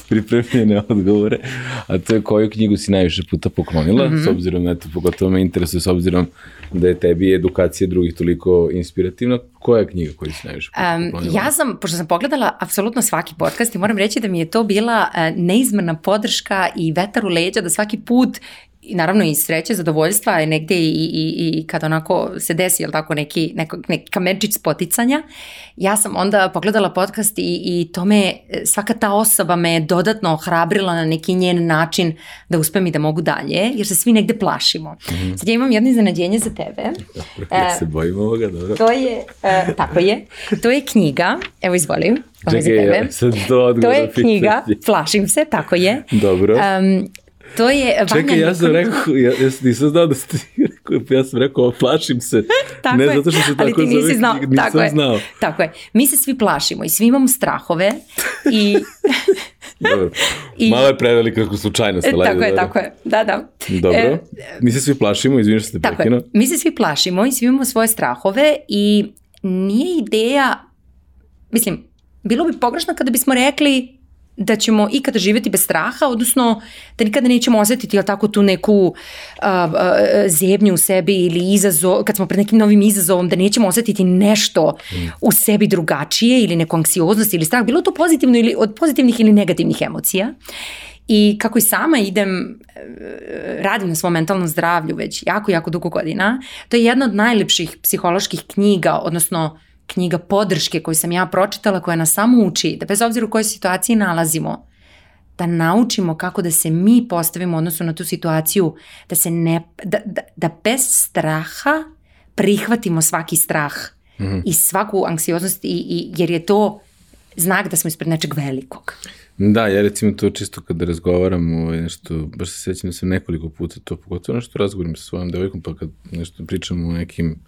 S1: pripremljene odgovore, a to je koju knjigu si najviše puta poklonila, mm -hmm. s obzirom na to, pogotovo me interesuje, s obzirom da je tebi edukacija drugih toliko inspirativna, koja je knjiga koju si najviše puta um, poklonila?
S2: Ja sam, pošto sam pogledala apsolutno svaki podcast i moram reći da mi je to bila uh, neizmerna podrška i vetar u leđa da svaki put i naravno i sreće, zadovoljstva je negde i, i, i kad onako se desi, jel tako, neki, neko, neki kamerčić spoticanja, ja sam onda pogledala podcast i, i to me, svaka ta osoba me dodatno ohrabrila na neki njen način da uspem i da mogu dalje, jer se svi negde plašimo. Mm. Sad ja imam jedno iznenađenje za tebe.
S1: Dobro, [LAUGHS] ja se bojim ovoga, dobro.
S2: To je, uh, tako je, to je knjiga, evo izvolim,
S1: Čekaj, ja sad to
S2: To je knjiga, plašim se, tako je.
S1: Dobro. Um,
S2: To je Vanja
S1: Čekaj, ja sam rekao, ja, ja nisam znao da ste [LAUGHS] rekao, ja sam rekao, plašim se. [LAUGHS]
S2: tako
S1: ne
S2: je.
S1: zato što se tako
S2: Ali ti nisi znao.
S1: nisam
S2: tako je.
S1: znao.
S2: Tako je. Mi se svi plašimo i svi imamo strahove i... [LAUGHS]
S1: Dobro. I... Malo je prevelik kako slučajnost.
S2: E, tako je, tako je. Da, da.
S1: Dobro. E, mi se svi plašimo, izviniš što
S2: tako prekino. Je. Mi se svi plašimo i svi imamo svoje strahove i nije ideja, mislim, bilo bi pogrešno kada bismo rekli da ćemo ikada živjeti bez straha, odnosno da nikada nećemo osetiti jel tako tu neku uh, uh, zebnju u sebi ili izazov, kad smo pred nekim novim izazovom, da nećemo osetiti nešto mm. u sebi drugačije ili neku anksioznost ili strah, bilo to pozitivno ili od pozitivnih ili negativnih emocija. I kako i sama idem, radim na svom mentalnom zdravlju već jako, jako dugo godina, to je jedna od najlepših psiholoških knjiga, odnosno knjiga podrške koju sam ja pročitala koja nas samo uči da bez obzira u kojoj situaciji nalazimo, da naučimo kako da se mi postavimo u odnosu na tu situaciju, da se ne, da, da, da bez straha prihvatimo svaki strah mm -hmm. i svaku anksioznost i, i, jer je to znak da smo ispred nečeg velikog.
S1: Da, ja recimo to čisto kada razgovaram, ovaj, nešto, baš se sećam da sam nekoliko puta to, pogotovo nešto razgovorim sa svojom devojkom, pa kad nešto pričamo o nekim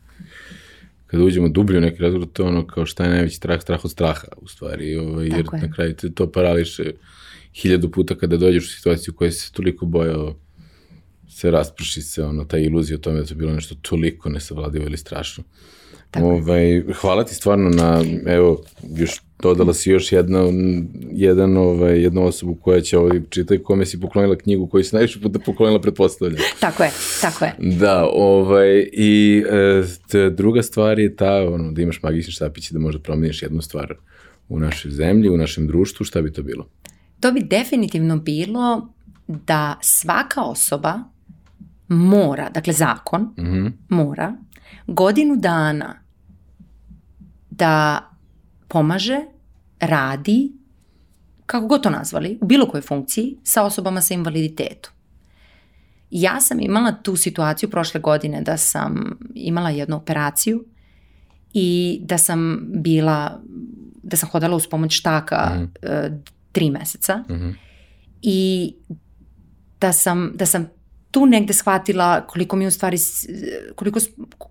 S1: kada uđemo dublje u neki razgovor, to je ono kao šta je najveći strah, strah od straha, u stvari, ovaj, jer je. na kraju te to parališe hiljadu puta kada dođeš u situaciju koja se toliko bojao se rasprši se ono, ta iluzija o tome da to bilo nešto toliko nesavladivo ili strašno. Tako. Ovaj, hvala ti stvarno na, evo, još dodala si još jedna, jedan, ovaj, jednu osobu koja će ovaj čitati, kome si poklonila knjigu koju si najviše puta poklonila, pretpostavljam.
S2: Tako je, tako je.
S1: Da, ovaj, i e, druga stvar je ta, ono, da imaš magični štapić i da možda promeniš jednu stvar u našoj zemlji, u našem društvu, šta bi to bilo?
S2: To bi definitivno bilo da svaka osoba mora, dakle zakon, mm -hmm. mora godinu dana da pomaže, radi, kako god to nazvali, u bilo kojoj funkciji sa osobama sa invaliditetom. Ja sam imala tu situaciju prošle godine da sam imala jednu operaciju i da sam bila, da sam hodala uz pomoć štaka mm uh, tri meseca mm -hmm. i da sam, da sam tu negde shvatila koliko mi u stvari, koliko,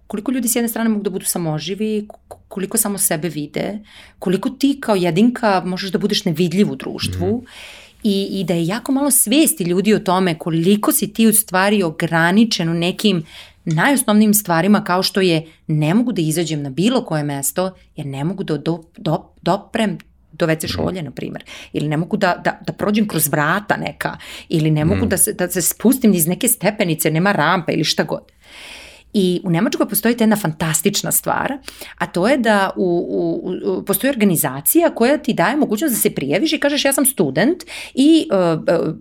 S2: koliko ljudi s jedne strane mogu da budu samoživi, koliko samo sebe vide, koliko ti kao jedinka možeš da budeš nevidljiv u društvu mm -hmm. i, i da je jako malo svesti ljudi o tome koliko si ti u stvari ograničen u nekim najosnovnijim stvarima kao što je ne mogu da izađem na bilo koje mesto jer ne mogu da do, do, doprem do WC šolje, na primjer. Ili ne mogu da, da, da prođem kroz vrata neka. Ili ne mogu mm. da, se, da se spustim iz neke stepenice, nema rampe ili šta god. I u Nemačkoj postoji jedna fantastična stvar, a to je da u, u, u, postoji organizacija koja ti daje mogućnost da se prijaviš i kažeš ja sam student i uh, uh,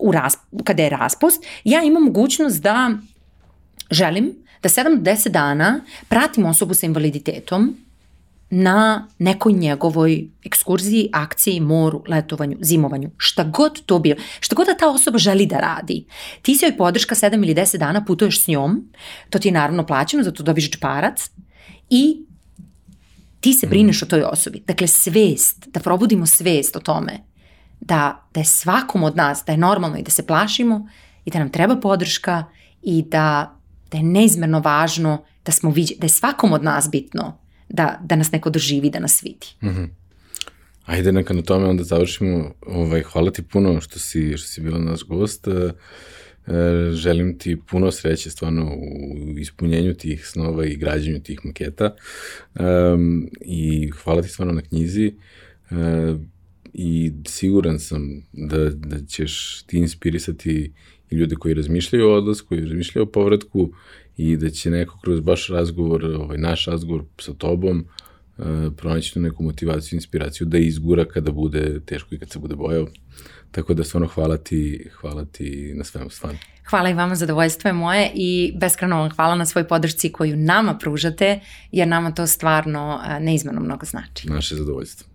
S2: u ras, kada je raspust, ja imam mogućnost da želim da 7 do 10 dana pratim osobu sa invaliditetom na nekoj njegovoj ekskurziji, akciji, moru, letovanju, zimovanju, šta god to bio, šta god da ta osoba želi da radi. Ti si joj podrška 7 ili 10 dana, putuješ s njom, to ti je naravno plaćeno, zato dobiš džparac i ti se brineš o toj osobi. Dakle, svest, da probudimo svest o tome da, da je svakom od nas, da je normalno i da se plašimo i da nam treba podrška i da, da je neizmerno važno da smo da je svakom od nas bitno da, da nas neko doživi, da nas vidi. Mm -hmm.
S1: Ajde, neka na tome onda završimo. Ovaj, hvala ti puno što si, što si bila naš gost. E, želim ti puno sreće stvarno u ispunjenju tih snova i građenju tih maketa. Um, I hvala ti stvarno na knjizi. Uh, I siguran sam da, da ćeš ti inspirisati i ljude koji razmišljaju o odlasku, koji razmišljaju o povratku, i da će neko kroz baš razgovor, ovaj, naš razgovor sa tobom, uh, pronaći neku motivaciju, inspiraciju da izgura kada bude teško i kad se bude bojao. Tako da stvarno hvala ti, hvala ti na svemu stvarno.
S2: Hvala i vama, zadovoljstvo je moje i beskreno vam hvala na svoj podršci koju nama pružate, jer nama to stvarno neizmano mnogo znači.
S1: Naše zadovoljstvo.